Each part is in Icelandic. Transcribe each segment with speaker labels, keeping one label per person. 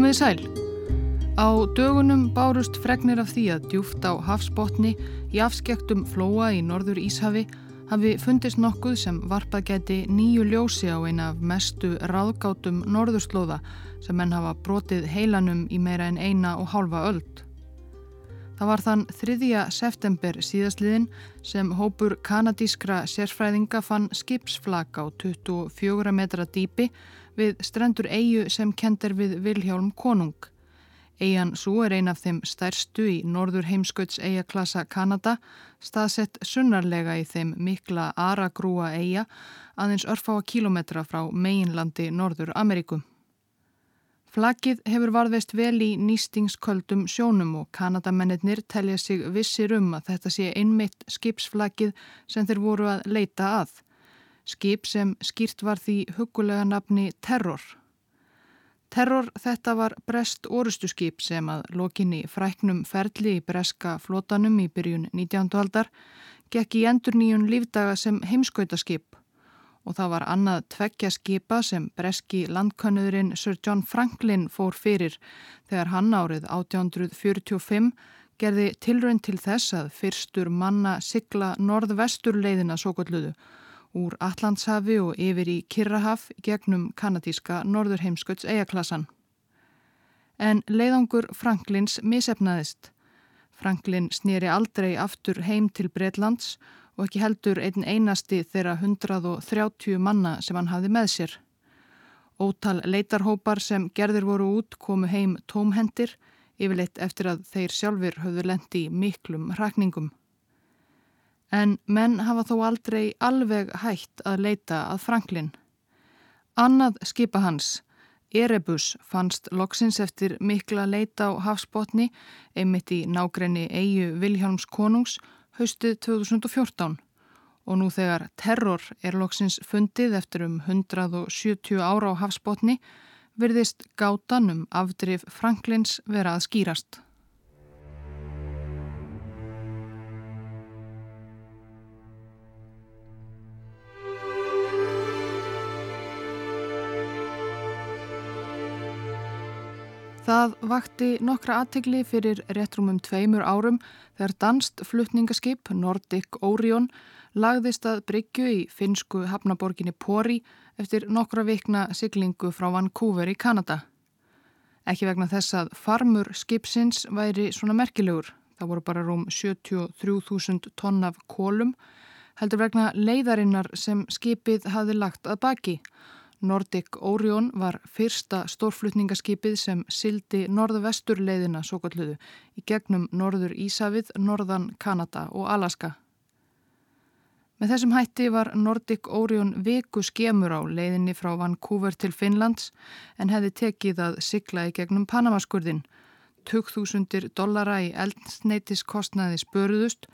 Speaker 1: Komiði sæl. Á dögunum bárust fregnir af því að djúft á hafsbótni í afskektum flóa í norður Íshafi hafi fundist nokkuð sem varpað geti nýju ljósi á eina af mestu ráðgátum norðurslóða sem menn hafa brotið heilanum í meira en eina og hálfa öld. Það var þann 3. september síðastliðin sem hópur kanadískra sérfræðinga fann skipsflag á 24 metra dýpi við strendur eigu sem kendir við Vilhjálm Konung. Eigan svo er ein af þeim stærstu í norður heimskauts eigaklassa Kanada, staðsett sunnarlega í þeim mikla Aragrúa eiga aðeins örfáa kílometra frá meginlandi Norður Ameríku. Flaggið hefur varðveist vel í nýstingsköldum sjónum og Kanadamennir telja sig vissir um að þetta sé einmitt skipsflaggið sem þeir voru að leita að. Skip sem skýrt var því hugulega nafni Terror. Terror þetta var brest orustuskip sem að lokinni fræknum ferli í breska flotanum í byrjun 19. aldar gekk í endur nýjun lífdaga sem heimskautaskip og það var annað tveggja skipa sem breski landkönnuðurinn Sir John Franklin fór fyrir þegar hann árið 1845 gerði tilrönd til þess að fyrstur manna sigla norðvesturleiðina svo gulluðu úr Allandshafi og yfir í Kirrahaf gegnum kanadíska norðurheimskauts eigaklassan. En leiðangur Franklins misefnaðist. Franklin snýri aldrei aftur heim til Breitlands og ekki heldur einn einasti þeirra 130 manna sem hann hafi með sér. Ótal leitarhópar sem gerðir voru út komu heim tómhendir, yfirleitt eftir að þeir sjálfur höfðu lendi miklum hrakningum en menn hafa þó aldrei alveg hægt að leita að Franklin. Annað skipa hans, Erebus, fannst loksins eftir mikla leita á hafsbótni einmitt í nágrenni eigu Vilhjálms konungs haustið 2014 og nú þegar terror er loksins fundið eftir um 170 ára á hafsbótni virðist gátan um afdrif Franklins vera að skýrast. Það vakti nokkra aðtegli fyrir réttrumum tveimur árum þegar danst flutningaskip Nordic Orion lagðist að Bryggju í finsku hafnaborginni Pori eftir nokkra vikna siglingu frá Vancouver í Kanada. Ekki vegna þess að farmur skipsins væri svona merkilegur, það voru bara rúm 73.000 tonn af kólum, heldur vegna leiðarinnar sem skipið hafi lagt að baki og Nordic Orion var fyrsta stórflutningaskipið sem sildi norðvesturleiðina svo kalluðu í gegnum norður Ísafið, norðan Kanada og Alaska. Með þessum hætti var Nordic Orion viku skemur á leiðinni frá Vancouver til Finnlands en hefði tekið að sigla í gegnum Panamaskurðin. 2000 dollara í eldsneitiskostnaði spöruðust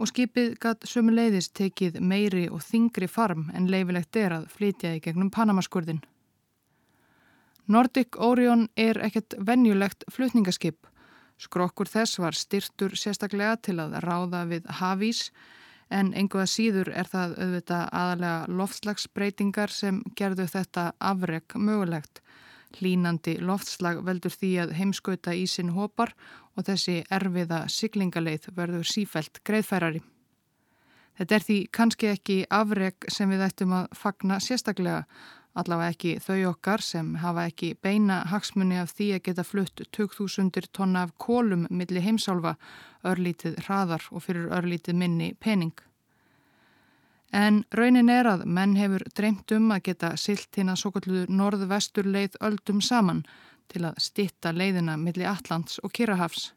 Speaker 1: og skipið gatt sömuleiðis tekið meiri og þingri farm en leifilegt er að flytja í gegnum Panamaskurðin. Nordic Orion er ekkert venjulegt flutningaskip. Skrokkur þess var styrtur sérstaklega til að ráða við hafís en einhverja síður er það auðvitað aðalega loftslagsbreytingar sem gerðu þetta afreg mögulegt. Hlínandi loftslag veldur því að heimskauta í sinn hopar og þessi erfiða siglingaleið verður sífælt greiðfærari. Þetta er því kannski ekki afreg sem við ættum að fagna sérstaklega, allavega ekki þau okkar sem hafa ekki beina hagsmunni af því að geta flutt 2000 tonna af kólum millir heimsálfa, örlítið hraðar og fyrir örlítið minni pening. En raunin er að menn hefur dreymt um að geta silt hinn að svo kallu norð-vestur leið öldum saman til að stitta leiðina millir Allands og Kirrahafs.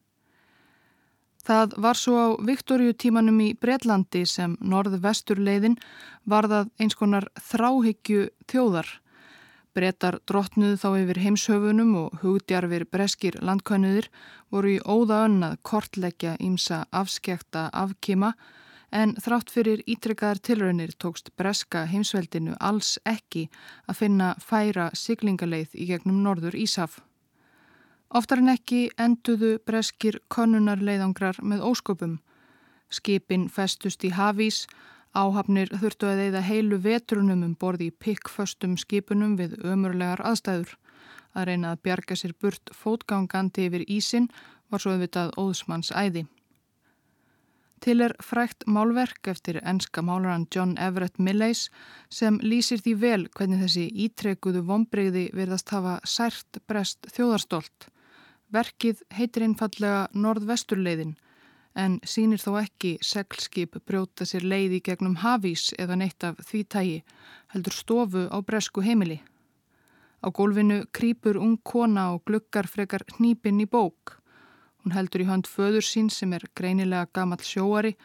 Speaker 1: Það var svo á Viktorjutímanum í Breitlandi sem norð-vestur leiðin varðað eins konar þráhyggju þjóðar. Brettar drottnuð þá yfir heimshöfunum og hugdjarfir breskir landkönnuðir voru í óða önnað kortleggja ímsa afskekta afkima en þrátt fyrir ítrekkaðar tilraunir tókst breska heimsveldinu alls ekki að finna færa siglingaleið í gegnum norður Ísaf. Oftar en ekki enduðu breskir konunarleiðangrar með ósköpum. Skipin festust í hafís, áhafnir þurftu að eida heilu vetrunum um borði í pikkföstum skipunum við ömurlegar aðstæður. Að reyna að bjarga sér burt fótgangandi yfir ísin var svo auðvitað óðsmanns æði. Til er frækt málverk eftir enska málaran John Everett Millais sem lýsir því vel hvernig þessi ítrekuðu vonbreyði verðast hafa sært brest þjóðarstólt. Verkið heitir einfallega Norðvesturleiðin en sínir þó ekki seglskip brjóta sér leiði gegnum hafís eða neitt af því tægi, heldur stofu á bresku heimili. Á gólfinu krýpur ung kona og glukkar frekar hnípinn í bók. Hún heldur í hönd föður sín sem er greinilega gammal sjóari,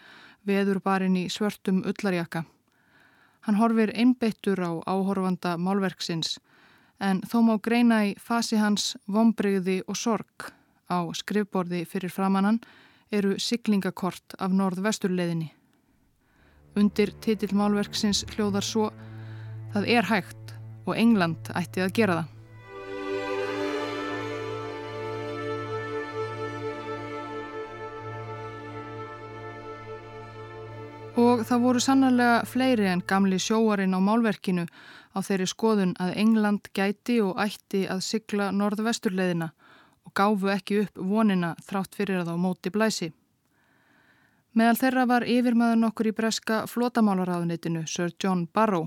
Speaker 1: veður barinn í svörtum ullarjaka. Hann horfir einbeittur á áhorfanda málverksins, en þó má greina í fasi hans vombriði og sorg. Á skrifborði fyrir framannan eru siglingakort af norðvesturleðinni. Undir titill málverksins hljóðar svo Það er hægt og England ætti að gera það. Og það voru sannarlega fleiri en gamli sjóarinn á málverkinu á þeirri skoðun að England gæti og ætti að sigla norðvesturleðina og gáfu ekki upp vonina þrátt fyrir að á móti blæsi. Meðal þeirra var yfirmaður nokkur í breska flotamálaráðunitinu, Sir John Barrow.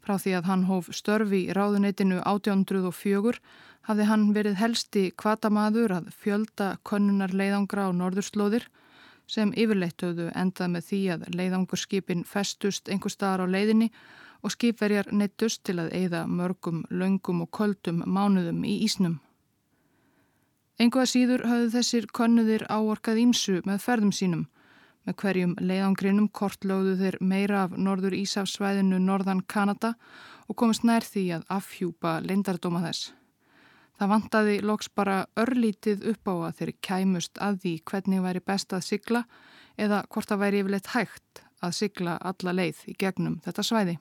Speaker 1: Frá því að hann hóf störfi í ráðunitinu 1804 hafði hann verið helsti kvatamaður að fjölda könnunar leiðangra á norðurslóðir sem yfirleitt höfðu endað með því að leiðangurskipin festust einhver staðar á leiðinni og skipverjar neittust til að eigða mörgum, laungum og köldum mánuðum í ísnum. Enguða síður höfðu þessir konnuðir áorkað ímsu með ferðum sínum. Með hverjum leiðangrinum kortlögðu þeir meira af norður Ísafsvæðinu norðan Kanada og komist nær því að afhjúpa leindardóma þess. Það vantaði loks bara örlítið upp á að þeir kæmust að því hvernig væri best að sigla eða hvort það væri yfirleitt hægt að sigla alla leið í gegnum þetta svæði.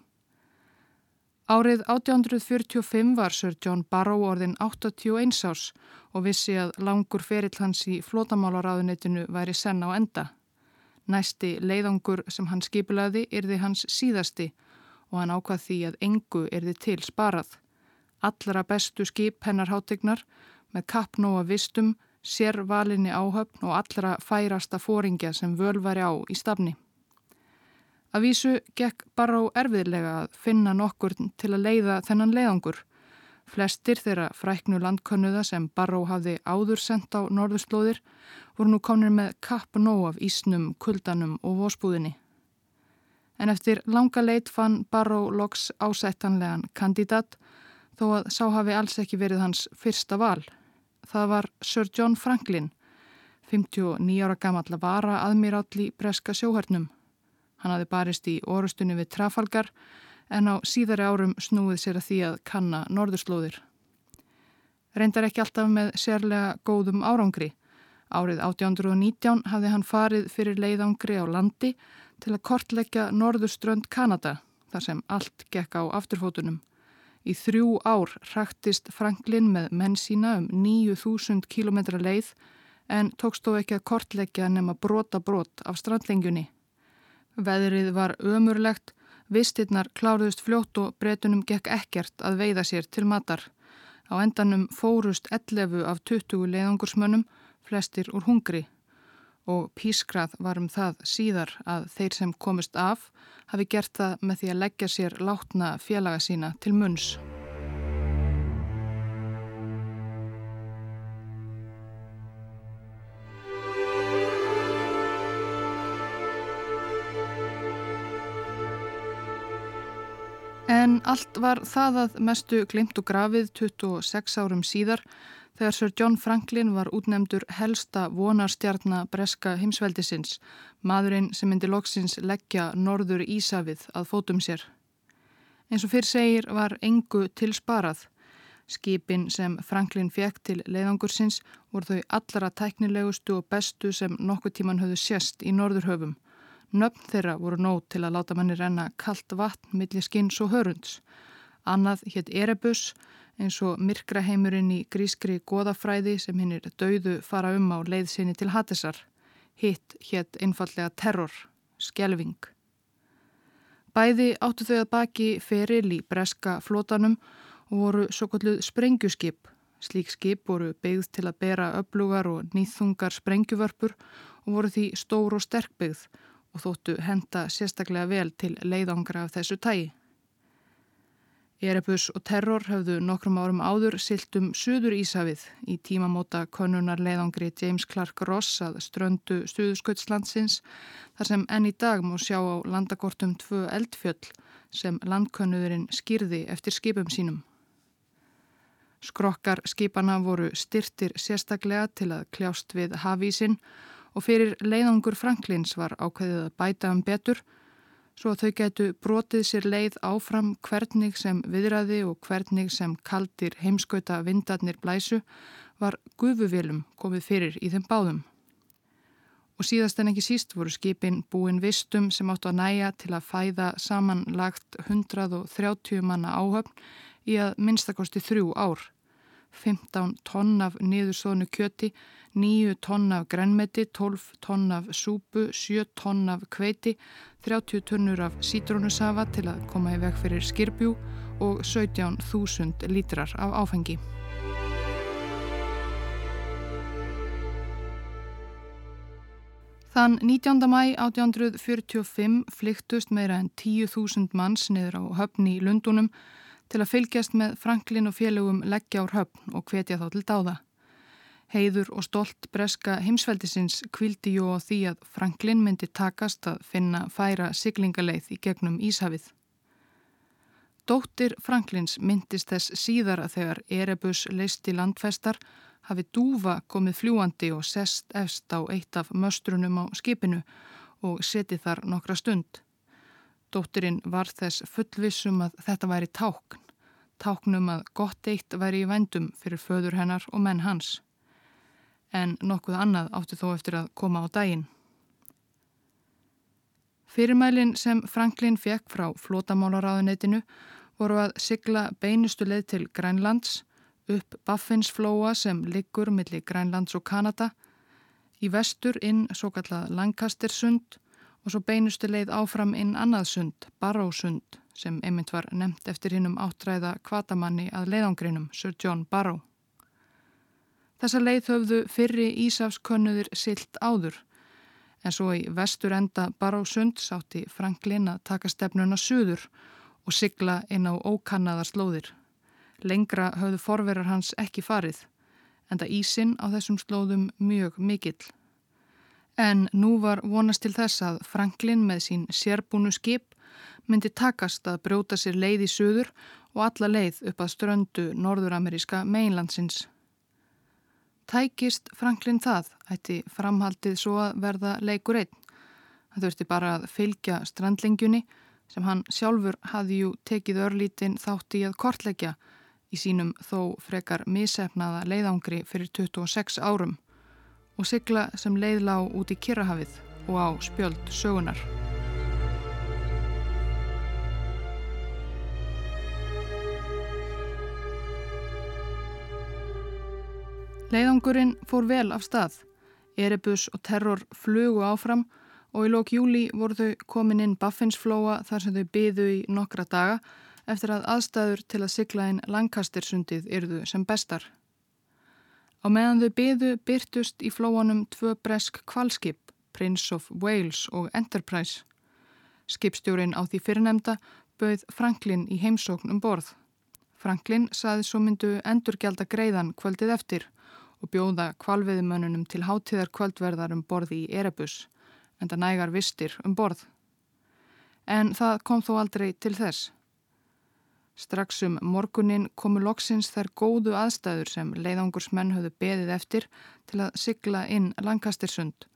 Speaker 1: Árið 1845 var Sir John Barrow orðin 81 árs og vissi að langur ferill hans í flótamálaráðunitinu væri senn á enda. Næsti leiðangur sem hann skipulaði yrði hans síðasti og hann ákvað því að engu yrði til sparað allra bestu skip hennar hátegnar með kappnóa vistum, sérvalinni áhöfn og allra færasta fóringja sem völvari á í stafni. Að vísu gekk bara á erfiðlega að finna nokkur til að leiða þennan leiðangur. Flestir þeirra fræknu landkönnuða sem Barró hafði áður sendt á norðurslóðir voru nú komnir með kapp nóg af ísnum, kuldanum og vósbúðinni. En eftir langa leit fann Barró loks ásættanlegan kandidat þó að sá hafi alls ekki verið hans fyrsta val. Það var Sir John Franklin, 59 ára gammal að vara aðmiráll í breska sjóhörnum. Hann hafi barist í orustunni við Trafalgar en á síðari árum snúið sér að því að kanna norðurslóðir. Reyndar ekki alltaf með sérlega góðum árangri. Árið 1819 hafði hann farið fyrir leiðangri á landi til að kortleggja norðurströnd Kanada þar sem allt gekk á afturfótunum. Í þrjú ár hraktist Franklin með menn sína um 9000 km leið en tókst þó ekki að kortleggja nema brota brot af strandlengjunni. Veðrið var ömurlegt, vistirnar kláruðust fljótt og breytunum gekk ekkert að veiða sér til matar. Á endanum fórust 11 af 20 leiðangursmönnum, flestir úr hungri og pískrað var um það síðar að þeir sem komist af hafi gert það með því að leggja sér látna félaga sína til munns. En allt var það að mestu glimt og grafið 26 árum síðar þegar Sir John Franklin var útnemdur helsta vonarstjarnar breska heimsveldisins, maðurinn sem myndi loksins leggja norður Ísafið að fótum sér. Eins og fyrr segir var engu til sparað. Skipin sem Franklin fekk til leiðangursins voru þau allra tæknilegustu og bestu sem nokkuð tíman höfðu sérst í norðurhöfum. Nöfn þeirra voru nót til að láta manni renna kallt vatn millir skins og hörunds. Annað hétt Erebus, eins og myrkraheimurinn í grískri goðafræði sem hinn er dauðu fara um á leiðsynni til Hattisar. Hitt hétt einfallega terror, skjelving. Bæði áttu þau að baki feril í breska flótanum og voru svo kalluð sprengjuskip. Slík skip voru byggð til að bera öflugar og nýþungar sprengjuvörpur og voru því stór og sterk byggð og þóttu henda sérstaklega vel til leiðangra af þessu tægi. Erebus og Terror höfðu nokkrum árum áður silt um Suður Ísafið í tímamóta konunar leiðangri James Clark Ross að ströndu Suðursköldslandsins þar sem enn í dag mú sjá á landakortum tvö eldfjöll sem landkönnuðurinn skýrði eftir skipum sínum. Skrokkar skipana voru styrtir sérstaklega til að kljást við hafísin og fyrir leiðangur Franklins var ákveðið að bæta um betur svo að þau getu brotið sér leið áfram hvernig sem viðræði og hvernig sem kaldir heimskauta vindarnir blæsu var gufuvilum komið fyrir í þeim báðum. Og síðast en ekki síst voru skipin búin vistum sem áttu að næja til að fæða samanlagt 130 manna áhöfn í að minnstakosti þrjú ár. 15 tonn af niðursónu kjöti 9 tonn af grænmeti, 12 tonn af súpu, 7 tonn af kveiti, 30 tunnur af sítrónusafa til að koma í veg fyrir skirbjú og 17.000 lítrar af áfengi. Þann 19. mæ 1845 flyktust meira en 10.000 manns niður á höfni í Lundunum til að fylgjast með Franklin og félögum leggja ár höfn og hvetja þá til dáða. Heiður og stolt breska heimsveldisins kvildi jú á því að Franklin myndi takast að finna færa siglingaleið í gegnum Íshafið. Dóttir Franklins myndist þess síðar að þegar Erebus leisti landfestar hafi dúfa komið fljúandi og sest efst á eitt af möstrunum á skipinu og setið þar nokkra stund. Dóttirinn var þess fullvissum að þetta væri tákn, táknum að gott eitt væri í vendum fyrir föður hennar og menn hans en nokkuð annað átti þó eftir að koma á daginn. Fyrirmælinn sem Franklin fekk frá flótamálaráðunetinu voru að sigla beinustu leið til Grænlands, upp Baffinsflóa sem liggur millir Grænlands og Kanada, í vestur inn svo kallað Lancastersund og svo beinustu leið áfram inn annað sund, Barrow-sund, sem einmitt var nefnt eftir hinnum áttræða kvatamanni að leiðangrinum, Sir John Barrow. Þessa leið höfðu fyrri Ísafskönnuðir silt áður en svo í vestur enda Barósund sátti Franklin að taka stefnuna suður og sigla inn á ókannaðar slóðir. Lengra höfðu forverar hans ekki farið en það ísin á þessum slóðum mjög mikill. En nú var vonast til þess að Franklin með sín sérbúnu skip myndi takast að brjóta sér leið í suður og alla leið upp að ströndu norðurameríska meinlandsins. Tækist Franklin það, ætti framhaldið svo að verða leikur einn. Það þurfti bara að fylgja strandlingjunni sem hann sjálfur hafði jú tekið örlítinn þátt í að kortleggja í sínum þó frekar misefnaða leiðangri fyrir 26 árum og sigla sem leiðlá út í Kirrahafið og á spjöld sögunar. Leiðangurinn fór vel af stað. Erebus og terror flugu áfram og í lók júli voru þau komin inn Baffinsflóa þar sem þau byðu í nokkra daga eftir að aðstæður til að sigla inn Lancastersundið yrðu sem bestar. Á meðan þau byðu byrtust í flóanum tvö bresk kvalskip, Prince of Wales og Enterprise. Skipstjórin á því fyrirnemda bauð Franklin í heimsókn um borð. Franklin saði svo myndu endurgjald að greiðan kvöldið eftir og bjóða kvalviðimönnunum til hátíðar kvöldverðar um borði í Erebus, en það nægar vistir um borð. En það kom þó aldrei til þess. Strax um morgunin komu loksins þær góðu aðstæður sem leiðangursmenn höfðu beðið eftir til að sigla inn Lancastersund.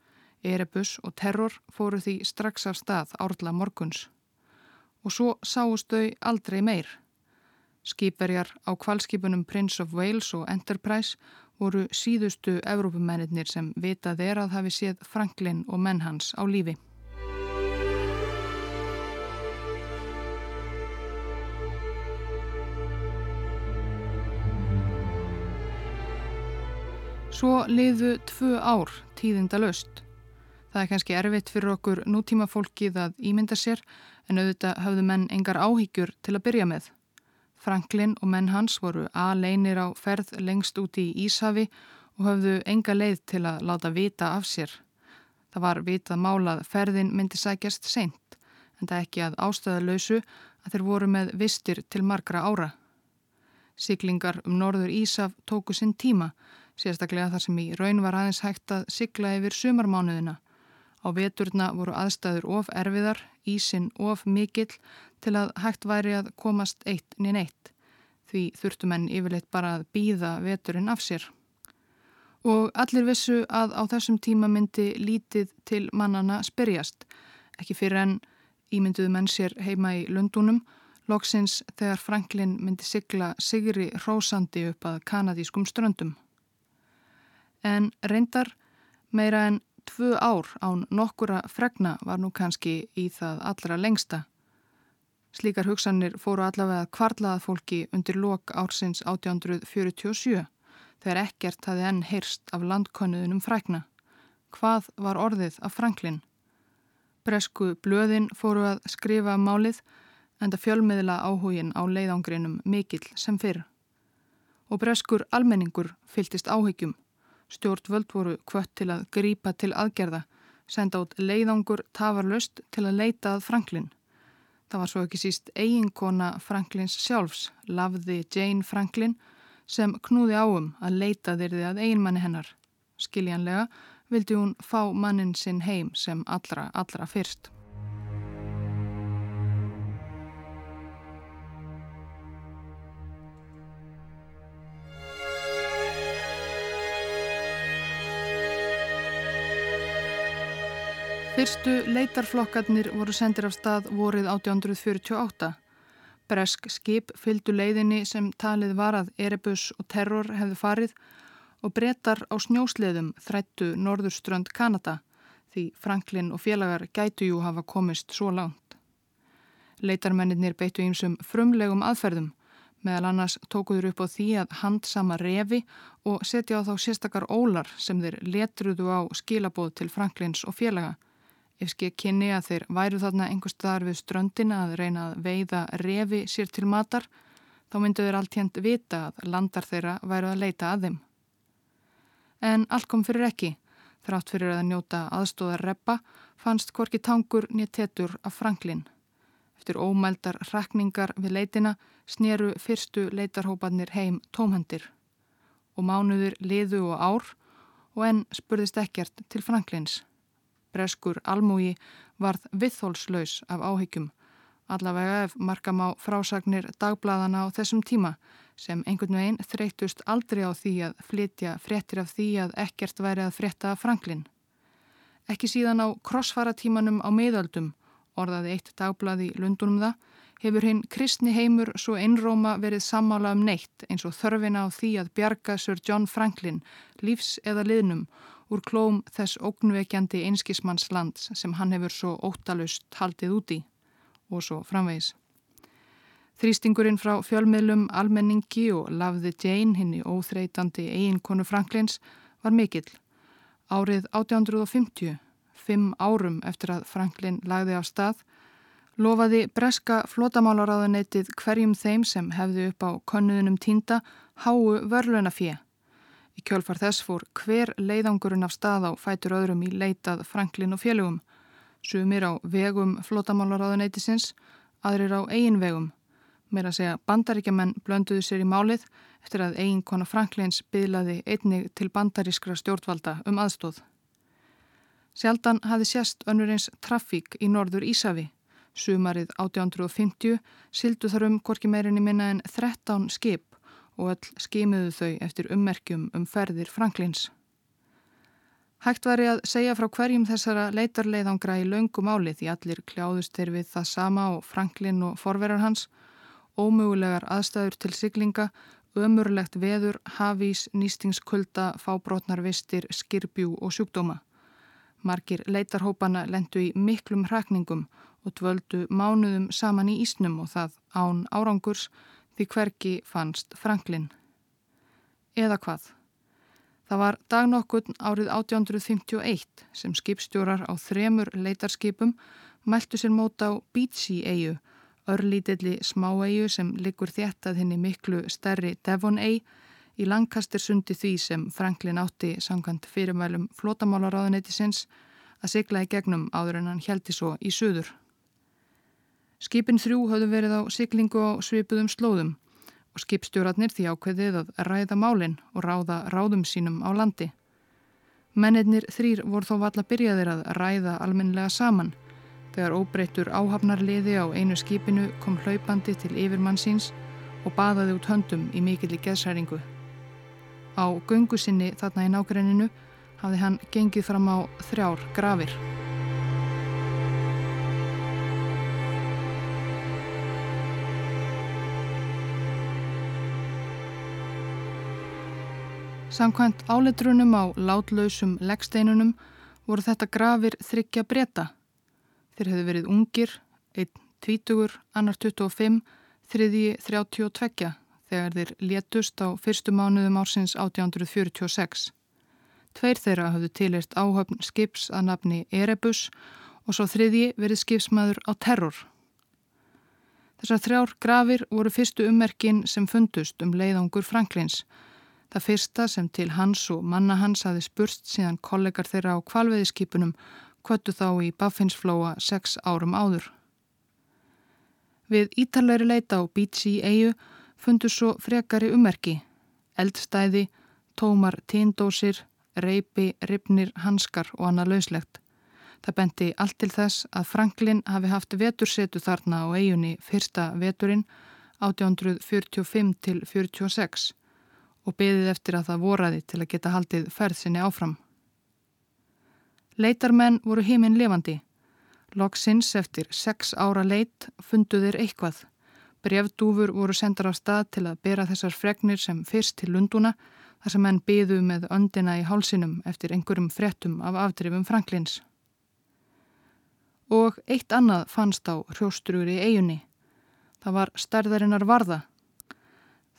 Speaker 1: Erebus og Terror fóru því strax af stað árla morguns. Og svo sáust þau aldrei meir. Skýperjar á kvalskipunum Prince of Wales og Enterprise voru síðustu Evrópumennir sem vitað er að hafi séð Franklin og menn hans á lífi. Svo liðu tvö ár tíðinda löst. Það er kannski erfitt fyrir okkur nútíma fólkið að ímynda sér en auðvitað hafðu menn engar áhyggjur til að byrja með. Franklin og menn hans voru A-leinir á ferð lengst úti í Íshafi og höfðu enga leið til að láta vita af sér. Það var vitað málað ferðin myndi sækjast seint, en það ekki að ástöðalausu að þeir voru með vistir til margra ára. Siglingar um norður Ísaf tóku sinn tíma, sérstaklega þar sem í raun var aðeins hægt að sigla yfir sumarmánuðina. Á veturna voru aðstæður of erfiðar, ísin of mikill til að hægt væri að komast eitt nýn eitt. Því þurftu menn yfirleitt bara að býða veturinn af sér. Og allir vissu að á þessum tíma myndi lítið til mannana spyrjast, ekki fyrir enn ímynduðu menn sér heima í Lundunum loksins þegar Franklin myndi sigla sigri rósandi upp að kanadískum ströndum. En reyndar meira en tvö ár án nokkura fregna var nú kannski í það allra lengsta. Slíkar hugsanir fóru allavega kvarlaða fólki undir lok ársins 1847 þegar ekkert hafi enn heyrst af landkönnuðunum frækna. Hvað var orðið af Franklin? Bresku blöðin fóru að skrifa málið en það fjölmiðla áhugin á leiðangrinum mikill sem fyrr. Og breskur almenningur fyltist áhyggjum. Stjórnvöld voru kvött til að grípa til aðgerða, senda út leiðangur tafarlöst til að leita að Franklin. Það var svo ekki síst eiginkona Franklins sjálfs, lafði Jane Franklin, sem knúði áum að leita þeirði að eiginmanni hennar. Skiljanlega vildi hún fá mannin sinn heim sem allra, allra fyrst. Fyrstu leitarflokkarnir voru sendir af stað vorið 1848. Bresk skip fylgdu leiðinni sem talið var að Erebus og Terror hefðu farið og brettar á snjósleðum þrættu norðurströnd Kanada því Franklin og félagar gætu jú hafa komist svo langt. Leitarmennir beittu einsum frumlegum aðferðum meðal annars tókuður upp á því að handsama revi og setja á þá sérstakar ólar sem þeir letruðu á skilabóð til Franklins og félaga. Ef skil kynni að þeir væru þarna einhver staðar við ströndina að reyna að veiða revi sér til matar, þá myndu þeir allt hérnt vita að landar þeirra væru að leita að þeim. En allt kom fyrir ekki. Þrátt fyrir að njóta aðstóðar reppa fannst Korki Tangur nýttetur af Franklin. Eftir ómældar rakningar við leitina sneru fyrstu leitarhópanir heim tómhendir. Og mánuður liðu og ár og enn spurðist ekkert til Franklins. Breskur almúi varð viðhólslaus af áhyggjum. Allavega ef markam á frásagnir dagbladana á þessum tíma sem einhvern veginn þreytust aldrei á því að flytja fréttir af því að ekkert væri að frétta Franklin. Ekki síðan á krossfaratímanum á meðöldum, orðaði eitt dagblad í Lundunum það, hefur hinn kristni heimur svo einróma verið sammála um neitt eins og þörfina á því að bjarga Sir John Franklin, lífs eða liðnum, úr klóm þess ógnvekjandi einskismanns lands sem hann hefur svo óttalust haldið úti og svo framvegis. Þrýstingurinn frá fjölmiðlum, almenningi og lafði Jane hinn í óþreytandi eiginkonu Franklins var mikill. Árið 1850, fimm árum eftir að Franklin lagði á stað, lofaði breska flotamálaráðanetið hverjum þeim sem hefði upp á konnuðunum tínda háu vörlunafíja. Í kjölfar þess fór hver leiðangurinn af stað á fætur öðrum í leitað Franklin og félögum. Sumir á vegum flotamálaráðanetisins, aðrir á eigin vegum Meira að segja bandaríkjaman blönduðu sér í málið eftir að eiginkona Franklins byðlaði einnig til bandarískra stjórnvalda um aðstóð. Sjaldan hafi sérst önnur eins trafík í norður Ísafi. Sumarið 1850 sildu þar um korki meirinni minna en 13 skip og öll skimuðu þau eftir ummerkjum um ferðir Franklins. Hægt væri að segja frá hverjum þessara leitarleiðangra í laungum álið því allir kljáðust þeir við það sama og Franklin og forverar hans ómögulegar aðstæður til siglinga, ömurlegt veður, hafís, nýstingskulda, fábrotnarvistir, skirbjú og sjúkdóma. Margir leitarhópana lendu í miklum hrakningum og dvöldu mánuðum saman í Ísnum og það án árangurs því hverki fannst Franklin. Eða hvað? Það var dagnokkun árið 1851 sem skipstjórar á þremur leitarskipum mæltu sér móta á Beachy eigu örlítilli smáegu sem liggur þétt að henni miklu stærri Devon ei í langkastir sundi því sem Franklin átti sangkvæmt fyrirmælum flótamálaráðunetisins að sigla í gegnum áður en hann heldi svo í suður. Skipin þrjú höfðu verið á siglingu á svipuðum slóðum og skipstjóratnir því ákveðið að ræða málinn og ráða ráðum sínum á landi. Mennirnir þrýr voru þó valla byrjaðir að ræða almenlega saman þegar óbreyttur áhafnarliði á einu skipinu kom hlaupandi til yfirmann síns og baðaði út höndum í mikilli geðsæringu. Á gungu sinni þarna í nákrenninu hafði hann gengið fram á þrjár grafir. Samkvæmt áletrunum á látlausum leggsteinunum voru þetta grafir þryggja breyta. Þeir hefðu verið ungir, einn tvítugur, annar 25, þriðji 32 þegar þeir létust á fyrstu mánuðum ársins 1846. Tveir þeirra hafðu tilert áhöfn skips að nafni Erebus og svo þriðji verið skipsmaður á terror. Þessar þrjár grafir voru fyrstu ummerkin sem fundust um leiðangur Franklins Það fyrsta sem til hans og manna hans hafi spurst síðan kollegar þeirra á kvalveðiskipunum kvöttu þá í Baffinsflóa sex árum áður. Við ítalegri leita á Beachy eigu fundu svo frekari ummerki, eldstæði, tómar tíndósir, reypi, ripnir, hanskar og annað lauslegt. Það benti allt til þess að Franklin hafi haft vetursetu þarna á eigunni fyrsta veturinn 1845 til 46 og beðið eftir að það voraði til að geta haldið ferð sinni áfram. Leitarmenn voru heiminn levandi. Loksins eftir sex ára leit funduðir eitthvað. Brevdúfur voru sendar á stað til að bera þessar fregnir sem fyrst til Lunduna þar sem henn byðu með öndina í hálsinum eftir einhverjum frettum af afdrifum Franklins. Og eitt annað fannst á hrjóstrúri eigunni. Það var stærðarinnar varða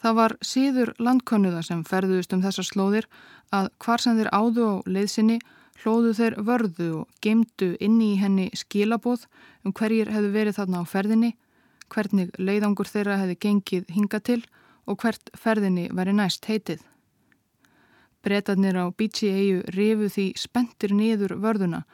Speaker 1: Það var síður landkönnuða sem ferðuðist um þessar slóðir að hvar sem þeir áðu á leiðsinni hlóðu þeir vörðu og geimdu inni í henni skilabóð um hverjir hefðu verið þarna á ferðinni, hvernig leiðangur þeirra hefði gengið hinga til og hvert ferðinni veri næst heitið. Bretarnir á Beachy eigu rifu því spentir niður vörðuna,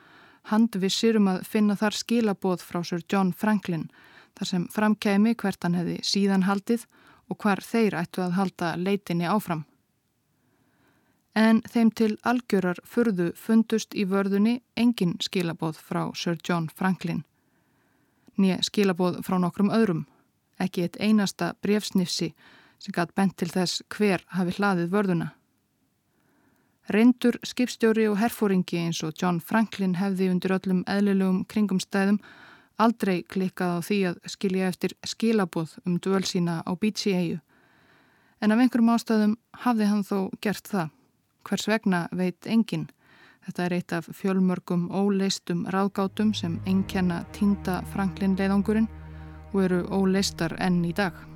Speaker 1: handvissir um að finna þar skilabóð frá Sir John Franklin þar sem framkæmi hvert hann hefði síðan haldið og hvar þeir ættu að halda leitinni áfram. En þeim til algjörar furðu fundust í vörðunni engin skilaboð frá Sir John Franklin. Nýja skilaboð frá nokkrum öðrum, ekki eitt einasta brefsnifsi sem gætt bent til þess hver hafi hlaðið vörðuna. Reyndur skipstjóri og herfóringi eins og John Franklin hefði undir öllum eðlilegum kringumstæðum aldrei klikkað á því að skilja eftir skilaboð um dvöl sína á eigu. En af einhverjum ástæðum hafði hann þó gert það. Hvers vegna veit enginn. Þetta er eitt af fjölmörgum óleistum ráðgátum sem enkenna týnda Franklin leiðangurinn og eru óleistar enn í dag.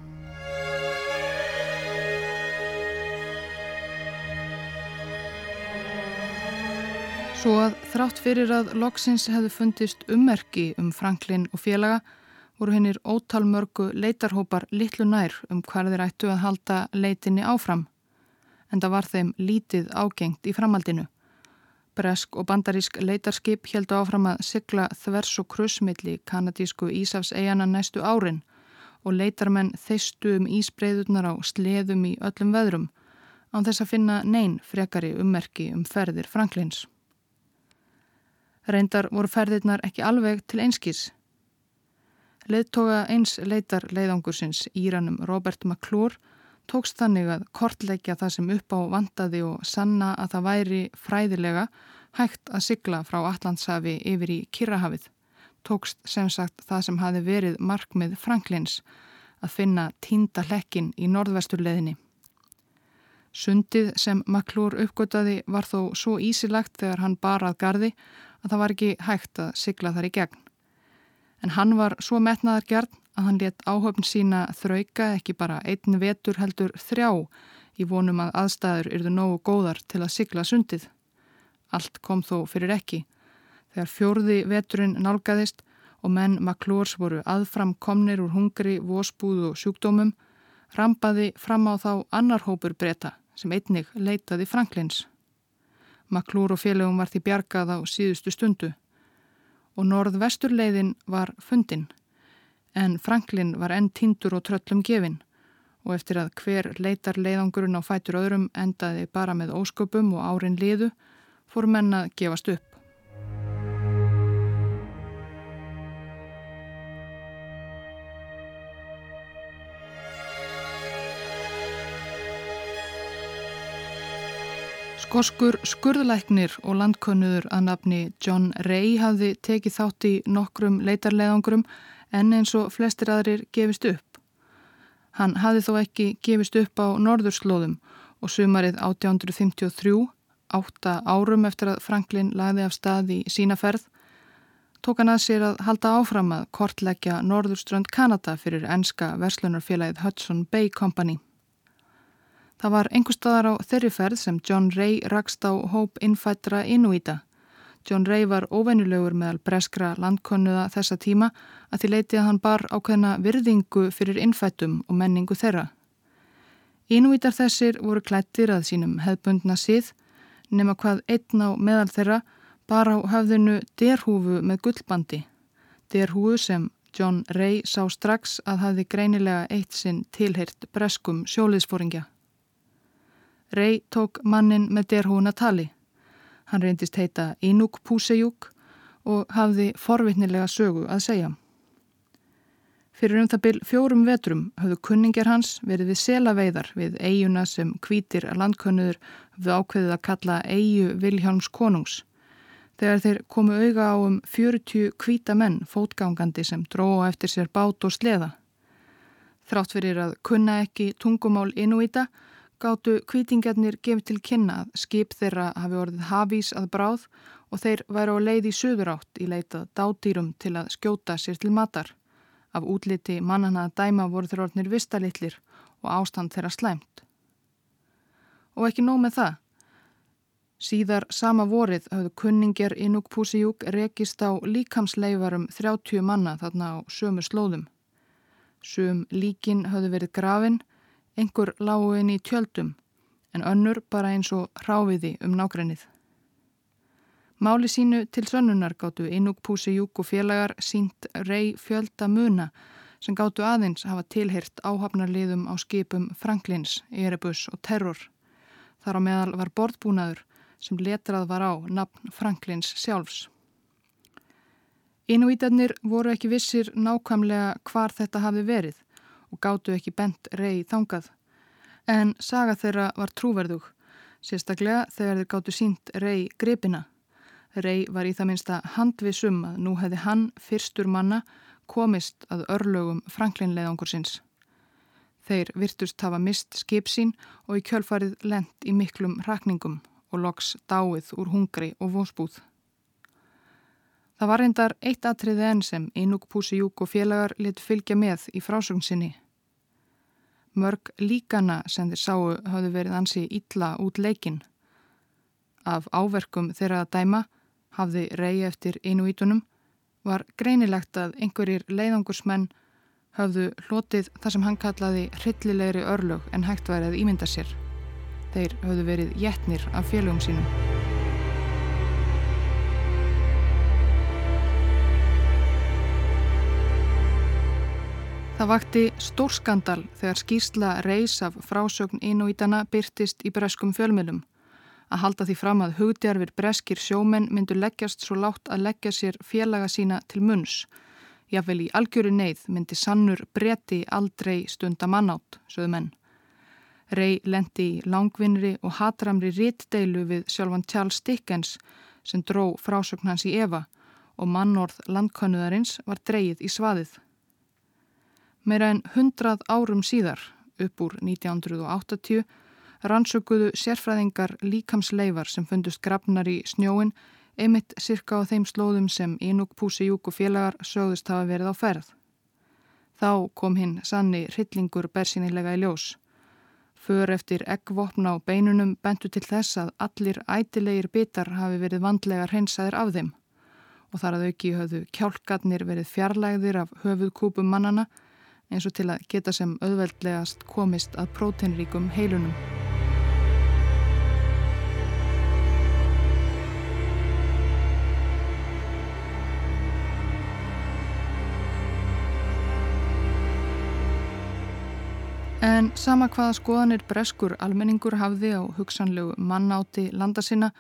Speaker 1: Svo að þrátt fyrir að loksins hefðu fundist ummerki um Franklin og félaga voru hennir ótalmörgu leitarhópar litlu nær um hvað þeir ættu að halda leitinni áfram. En það var þeim lítið ágengt í framaldinu. Bresk og bandarísk leitarskip heldu áfram að sigla þvers og krusmiðli kanadísku Ísafs-eigana næstu árin og leitarmenn þeistu um ísbreyðunar á sleðum í öllum veðrum án þess að finna neyn frekari ummerki um ferðir Franklins. Reyndar voru ferðirnar ekki alveg til einskís. Leðtoga eins leitar leiðangursins Íranum Robert McClure tókst þannig að kortleikja það sem upp á vandaði og sanna að það væri fræðilega hægt að sigla frá Allandshafi yfir í Kirrahafið. Tókst sem sagt það sem hafi verið markmið Franklins að finna tínda hlekkin í norðvesturleðinni. Sundið sem McClure uppgötaði var þó svo ísilagt þegar hann barað gardi að það var ekki hægt að sigla þar í gegn. En hann var svo metnaðar gjarn að hann let áhöfn sína þrauka ekki bara einn vetur heldur þrjá í vonum að aðstæður yrðu nógu góðar til að sigla sundið. Allt kom þó fyrir ekki. Þegar fjórði veturinn nálgæðist og menn maklórs voru aðfram komnir úr hungri, vósbúð og sjúkdómum, rampaði fram á þá annar hópur breyta sem einnig leitaði Franklins. Maklúr og félögum var því bjargað á síðustu stundu og norð-vesturleiðin var fundin en Franklin var enn tindur og tröllum gefin og eftir að hver leitar leiðangurinn á fætur öðrum endaði bara með ósköpum og árin liðu fór menna gefast upp. Skoskur skurðlæknir og landkönnuður að nafni John Ray hafði tekið þátt í nokkrum leitarleðangurum en eins og flestir aðrir gefist upp. Hann hafði þó ekki gefist upp á norðurslóðum og sumarið 1853, átta árum eftir að Franklin lagði af stað í sína ferð, tók hann að sér að halda áfram að kortleggja Norðurströnd Kanada fyrir enska verslunarfélagið Hudson Bay Company. Það var einhver staðar á þeirri ferð sem John Ray rakst á hóp innfættra Inuita. John Ray var óvenjulegur meðal breskra landkonnuða þessa tíma að því leiti að hann bar ákveðna virðingu fyrir innfættum og menningu þeirra. Inuitar þessir voru klættir að sínum hefbundna síð nema hvað einn á meðal þeirra bar á höfðinu derhúfu með gullbandi. Derhúfu sem John Ray sá strax að hafi greinilega eitt sinn tilheyrt breskum sjóliðsfóringja. Rey tók mannin með derhúna tali. Hann reyndist heita Inuk Púsejuk og hafði forvitnilega sögu að segja. Fyrir um það byl fjórum vetrum höfðu kunningar hans verið við selaveiðar við eiguna sem kvítir landkönnuður við ákveðið að kalla eigu Viljáns konungs. Þegar þeir komu auga á um 40 kvíta menn fótgangandi sem dróða eftir sér bát og sleða. Þrátt fyrir að kunna ekki tungumál Inuita gáttu kvítingarnir gefið til kynna að skip þeirra hafi orðið hafís að bráð og þeir væri á leið í söður átt í leitað dátýrum til að skjóta sér til matar. Af útliti mannana að dæma voru þeir orðnir vistalitlir og ástand þeirra slæmt. Og ekki nóg með það. Síðar sama vorið hafðu kunningar Inuk Pusijuk rekist á líkamsleifarum 30 manna þarna á sömu slóðum. Sum líkin hafðu verið grafinn Engur lágu inn í tjöldum en önnur bara eins og ráfiði um nákrennið. Máli sínu til sönnunar gáttu Inúk Púsi Júk og félagar sínt rey fjölda muna sem gáttu aðeins hafa tilhirt áhafnarliðum á skipum Franklins, Erebus og Terror. Þar á meðal var borðbúnaður sem letrað var á nafn Franklins sjálfs. Inúítarnir voru ekki vissir nákvæmlega hvar þetta hafi verið og gáttu ekki bent rey þangað. En saga þeirra var trúverðug, sérstaklega þegar þeir gáttu sínt rey gripina. Rey var í það minsta handvisum að nú hefði hann fyrstur manna komist að örlögum franklinleiðangursins. Þeir virtust hafa mist skip sín og í kjölfarið lent í miklum rakningum og loks dáið úr hungri og vósbúð. Það var reyndar eitt atriði enn sem Inúk Púsijúk og félagar lit fylgja með í frásögnsinni. Mörg líkana sem þeir sáu hafðu verið ansi ítla út leikin. Af áverkum þeirra að dæma hafði reyði eftir Inúítunum var greinilegt að einhverjir leiðangursmenn hafðu hlotið þar sem hann kallaði hryllilegri örlög en hægt værið ímynda sér. Þeir hafðu verið jætnir af félögum sínum. Það vakti stórskandal þegar skýrsla reys af frásögn Inuítana byrtist í breskum fjölmjölum. Að halda því fram að hugdjarfir breskir sjómenn myndu leggjast svo látt að leggja sér félaga sína til munns. Jáfnvel í algjöru neyð myndi sannur bretti aldrei stunda mannátt, sögðu menn. Rey lendi í langvinnri og hatramri rittdeilu við sjálfan Charles Dickens sem dró frásögn hans í Eva og mannorð landkönnuðarins var dreyið í svaðið. Meira en hundrað árum síðar, upp úr 1980, rannsökuðu sérfræðingar líkamsleifar sem fundust grafnar í snjóin einmitt cirka á þeim slóðum sem Inúk Púsijúk og félagar sögðust hafa verið á ferð. Þá kom hinn sanni hryllingur bersinilega í ljós. För eftir eggvopna á beinunum bentu til þess að allir ætilegir bitar hafi verið vandlega hreinsaðir af þeim og þar að auki höfðu kjálkarnir verið fjarlægðir af höfuðkúpum mannana eins og til að geta sem auðveldlegast komist að próteinríkum heilunum. En sama hvaða skoðanir breskur almenningur hafði á hugsanlegu mannáti landa sinna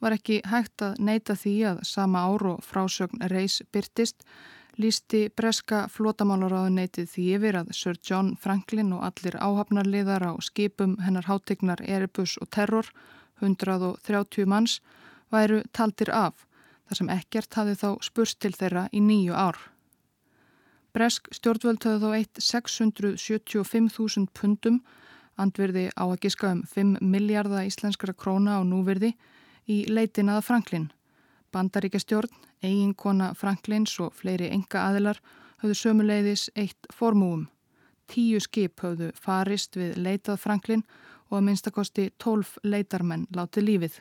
Speaker 1: var ekki hægt að neyta því að sama ár og frásögn reys byrtist lísti breska flotamálaráðuneytið því yfir að Sir John Franklin og allir áhafnarliðar á skipum hennar hátegnar Erebus og Terror, 130 manns, væru taldir af þar sem ekkert hafði þá spurst til þeirra í nýju ár. Bresk stjórnvöld höfðu þó eitt 675.000 pundum, andverði á að giska um 5 miljardar íslenskara króna á núverði í leitin aða Franklin. Bandaríkja stjórn, eiginkona Franklins og fleiri enga aðilar höfðu sömuleiðis eitt formúum. Tíu skip höfðu farist við leitað Franklin og að minnstakosti 12 leitarmenn látið lífið.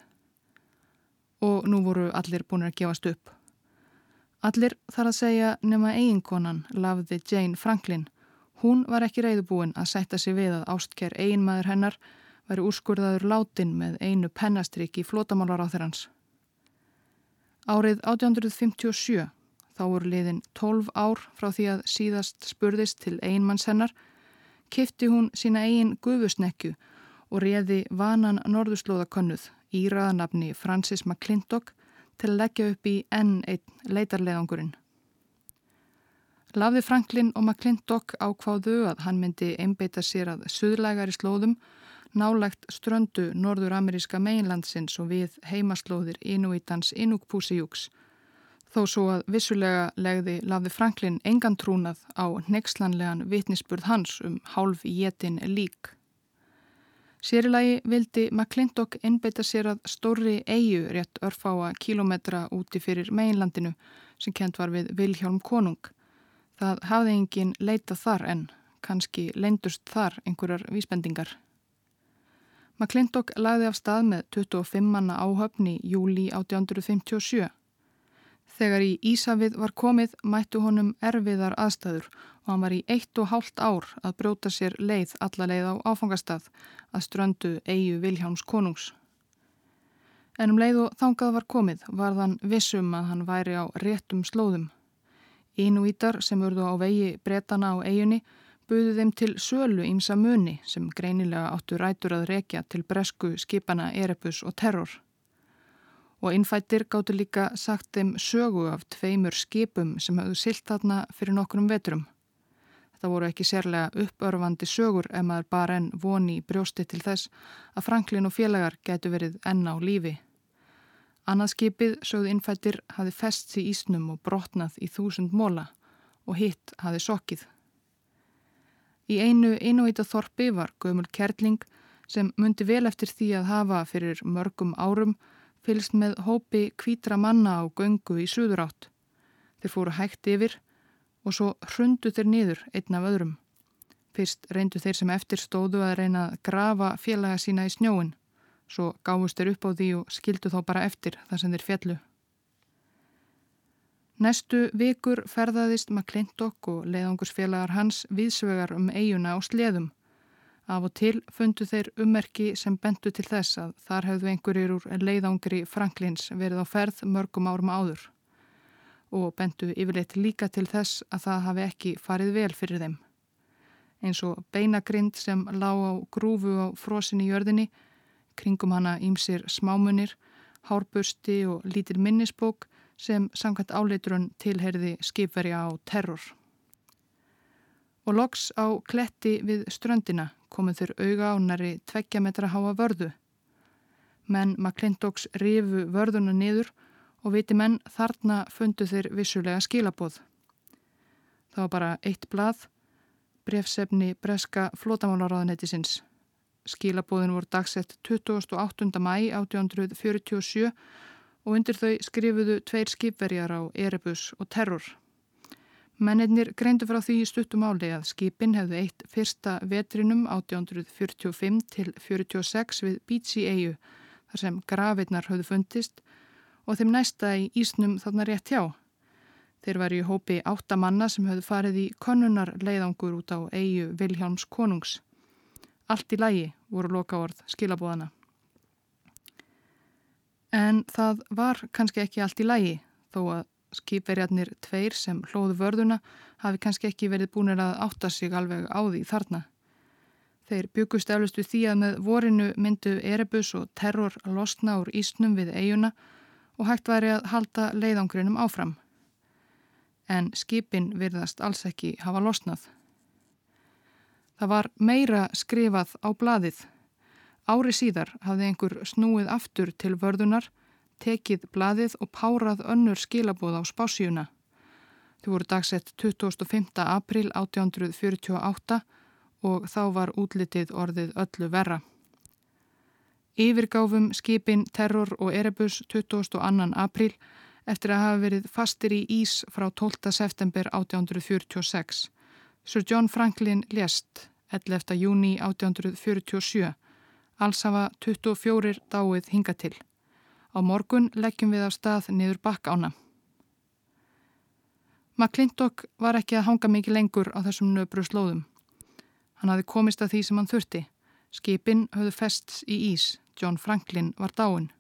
Speaker 1: Og nú voru allir búin að gefast upp. Allir þar að segja nema eiginkonan lafði Jane Franklin. Hún var ekki reyðubúin að setja sig við að ástkjær eiginmaður hennar væri úrskurðaður látin með einu pennastriki í flótamálar á þeirrans. Árið 1857, þá voru liðin 12 ár frá því að síðast spurðist til einmanns hennar, kifti hún sína eigin gufusnekju og réði vanan norðurslóðakönnuð í raðanabni Francis McClintock til að leggja upp í enn einn leitarleðangurinn. Lafði Franklin og McClintock ákváðu að hann myndi einbeita sér að suðlægari slóðum nálægt ströndu norður-ameríska meginlandsins og við heimaslóðir Inuitans Inukpúsijúks þó svo að vissulega legði Lafði Franklin engan trúnað á nexlanlegan vitnisspurð hans um hálf jétin lík. Sérilagi vildi McClintock innbeita sér að stórri eigu rétt örfáa kílometra úti fyrir meginlandinu sem kent var við Vilhjálm Konung. Það hafði engin leita þar en kannski leindust þar einhverjar vísbendingar. McClintock lagði af stað með 25 manna áhöfni júli 1857. Þegar í Ísafið var komið mættu honum erfiðar aðstæður og hann var í eitt og hálft ár að bróta sér leið alla leið á áfangastað að ströndu eigu Viljáms konungs. En um leið og þangað var komið var þann vissum að hann væri á réttum slóðum. Ínúítar sem urðu á vegi bretana á eigunni buðu þeim til sölu ímsa muni sem greinilega áttu rætur að rekja til bresku skipana Erebus og Terror og innfættir gáttu líka sagt þeim sögu af tveimur skipum sem hafðu silt þarna fyrir nokkrum veturum. Þetta voru ekki sérlega uppörfandi sögur ef maður bara enn voni brjósti til þess að Franklin og félagar getu verið enn á lífi. Annað skipið, sögðu innfættir, hafi fest í ísnum og brotnað í þúsund móla og hitt hafi sokkið. Í einu innúita þorpi var gömul kerling sem myndi vel eftir því að hafa fyrir mörgum árum fylgst með hópi kvítra manna á göngu í suður átt. Þeir fóru hægt yfir og svo hrundu þeir niður einn af öðrum. Fyrst reyndu þeir sem eftir stóðu að reyna að grafa félaga sína í snjóin. Svo gáfust þeir upp á því og skildu þá bara eftir þar sem þeir fjallu. Næstu vikur ferðaðist McClintock og leiðangursfélagar hans viðsvegar um eiguna á sleðum Af og til fundu þeir ummerki sem bentu til þess að þar hefðu einhverjir úr leiðangri Franklins verið á ferð mörgum árum áður og bentu yfirleitt líka til þess að það hafi ekki farið vel fyrir þeim. Eins og beinagrind sem lág á grúfu á frosin í jörðinni, kringum hana ímsir smámunir, hárbursti og lítir minnisbók sem samkvæmt áleiturun tilherði skipverja á terror. Og loks á kletti við ströndina komuð þeir auga á næri tveggja metra háa vörðu. Menn McClintocks rifu vörðuna niður og viti menn þarna fundu þeir vissulega skilaboð. Það var bara eitt blað, brefsefni breska flótamálaráðanettisins. Skilabóðin voru dagsett 28. mæ 1847 og undir þau skrifuðu tveir skipverjar á Erebus og Terror. Mennirnir greindu frá því í stuttum áli að skipin hefðu eitt fyrsta vetrinum 1845 til 46 við Beachy eigu þar sem grafinnar höfðu fundist og þeim næsta í Ísnum þarna rétt hjá. Þeir var í hópi áttamanna sem höfðu farið í konunar leiðangur út á eigu Viljáms konungs. Allt í lægi voru loka orð skilabóðana. En það var kannski ekki allt í lægi þó að skipverjarnir tveir sem hlóðu vörðuna hafi kannski ekki verið búinir að átta sig alveg á því þarna. Þeir byggust eflust við því að með vorinu myndu Erebus og terror losna úr ísnum við eiguna og hægt væri að halda leiðangrinum áfram. En skipin virðast alls ekki hafa losnað. Það var meira skrifað á blaðið. Ári síðar hafði einhver snúið aftur til vörðunar, tekið blaðið og párað önnur skilabóð á spásjuna. Þau voru dagsett 25. april 1848 og þá var útlitið orðið öllu verra. Yfirgáfum skipin Terror og Erebus 22. apríl eftir að hafa verið fastir í Ís frá 12. september 1846. Sir John Franklin lést 11. júni 1847. Alls hafa 24 dáið hinga til. Á morgun leggjum við af stað niður bakkána. McClintock var ekki að hanga mikið lengur á þessum nöbru slóðum. Hann hafi komist að því sem hann þurfti. Skipin höfðu fests í ís, John Franklin var dáin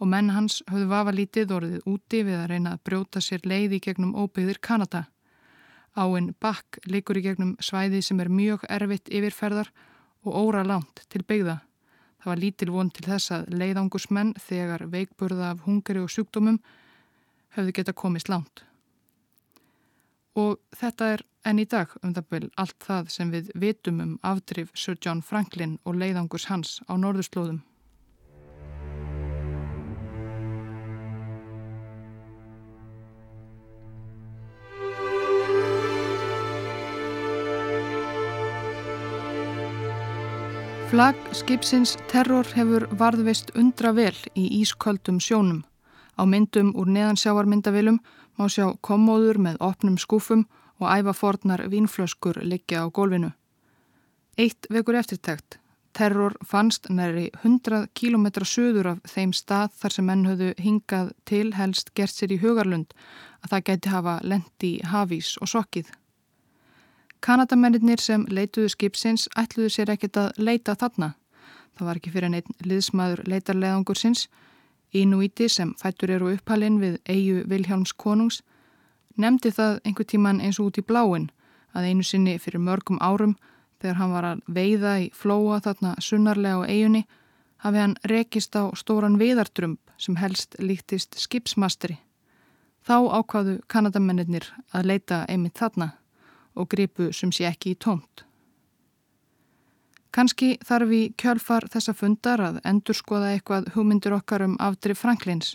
Speaker 1: og menn hans höfðu vafa lítið orðið úti við að reyna að brjóta sér leiði gegnum óbyggðir Kanada. Áinn bakk likur í gegnum svæði sem er mjög erfitt yfirferðar og óra langt til byggða. Það var lítil von til þess að leiðangusmenn þegar veikburða af hungari og sjúkdómum höfðu geta komist langt. Og þetta er En í dag um það byrj allt það sem við vitum um afdrif Sir John Franklin og leiðangus hans á norðurslóðum. Flag skipsins terror hefur varðveist undra vel í ísköldum sjónum. Á myndum úr neðansjávarmyndavilum má sjá kommóður með opnum skúfum og ævafornar vínflöskur liggja á gólfinu. Eitt vekur eftirtækt. Terror fannst næri 100 km söður af þeim stað þar sem menn höfðu hingað til helst gert sér í hugarlund að það geti hafa lendi hafís og sokkið. Kanadamennir sem leituðu skipsins ætluðu sér ekkert að leita þarna. Það var ekki fyrir neitt liðsmaður leitarleðangur sinns. Ínúíti sem fættur eru upphalinn við eigu Vilhjálms konungs nefndi það einhver tíman eins og út í bláin að einu sinni fyrir mörgum árum þegar hann var að veiða í flóa þarna sunnarlega á eigunni hafi hann rekist á stóran viðardrömb sem helst líktist skipsmasteri. Þá ákvaðu kanadamennir að leita einmitt þarna og gripu sem sé ekki í tómt. Kanski þarf við kjölfar þessa fundar að endurskoða eitthvað hugmyndir okkar um afdrif Franklins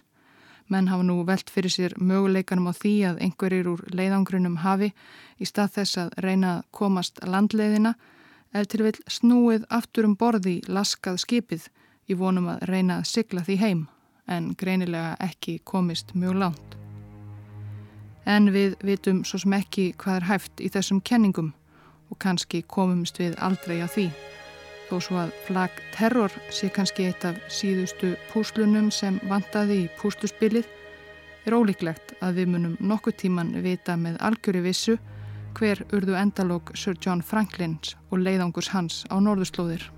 Speaker 1: Menn hafa nú velt fyrir sér möguleikanum á því að einhverjir úr leiðangrunum hafi í stað þess að reyna að komast landleiðina eða til vil snúið aftur um borði laskað skipið í vonum að reyna að sigla því heim en greinilega ekki komist mjög langt. En við vitum svo sem ekki hvað er hæft í þessum kenningum og kannski komumst við aldrei að því þó svo að flag terror sé kannski eitt af síðustu púslunum sem vantaði í púsluspilið er ólíklegt að við munum nokkuð tíman vita með algjöri vissu hver urðu endalók Sir John Franklins og leiðangurs hans á norðurslóðir.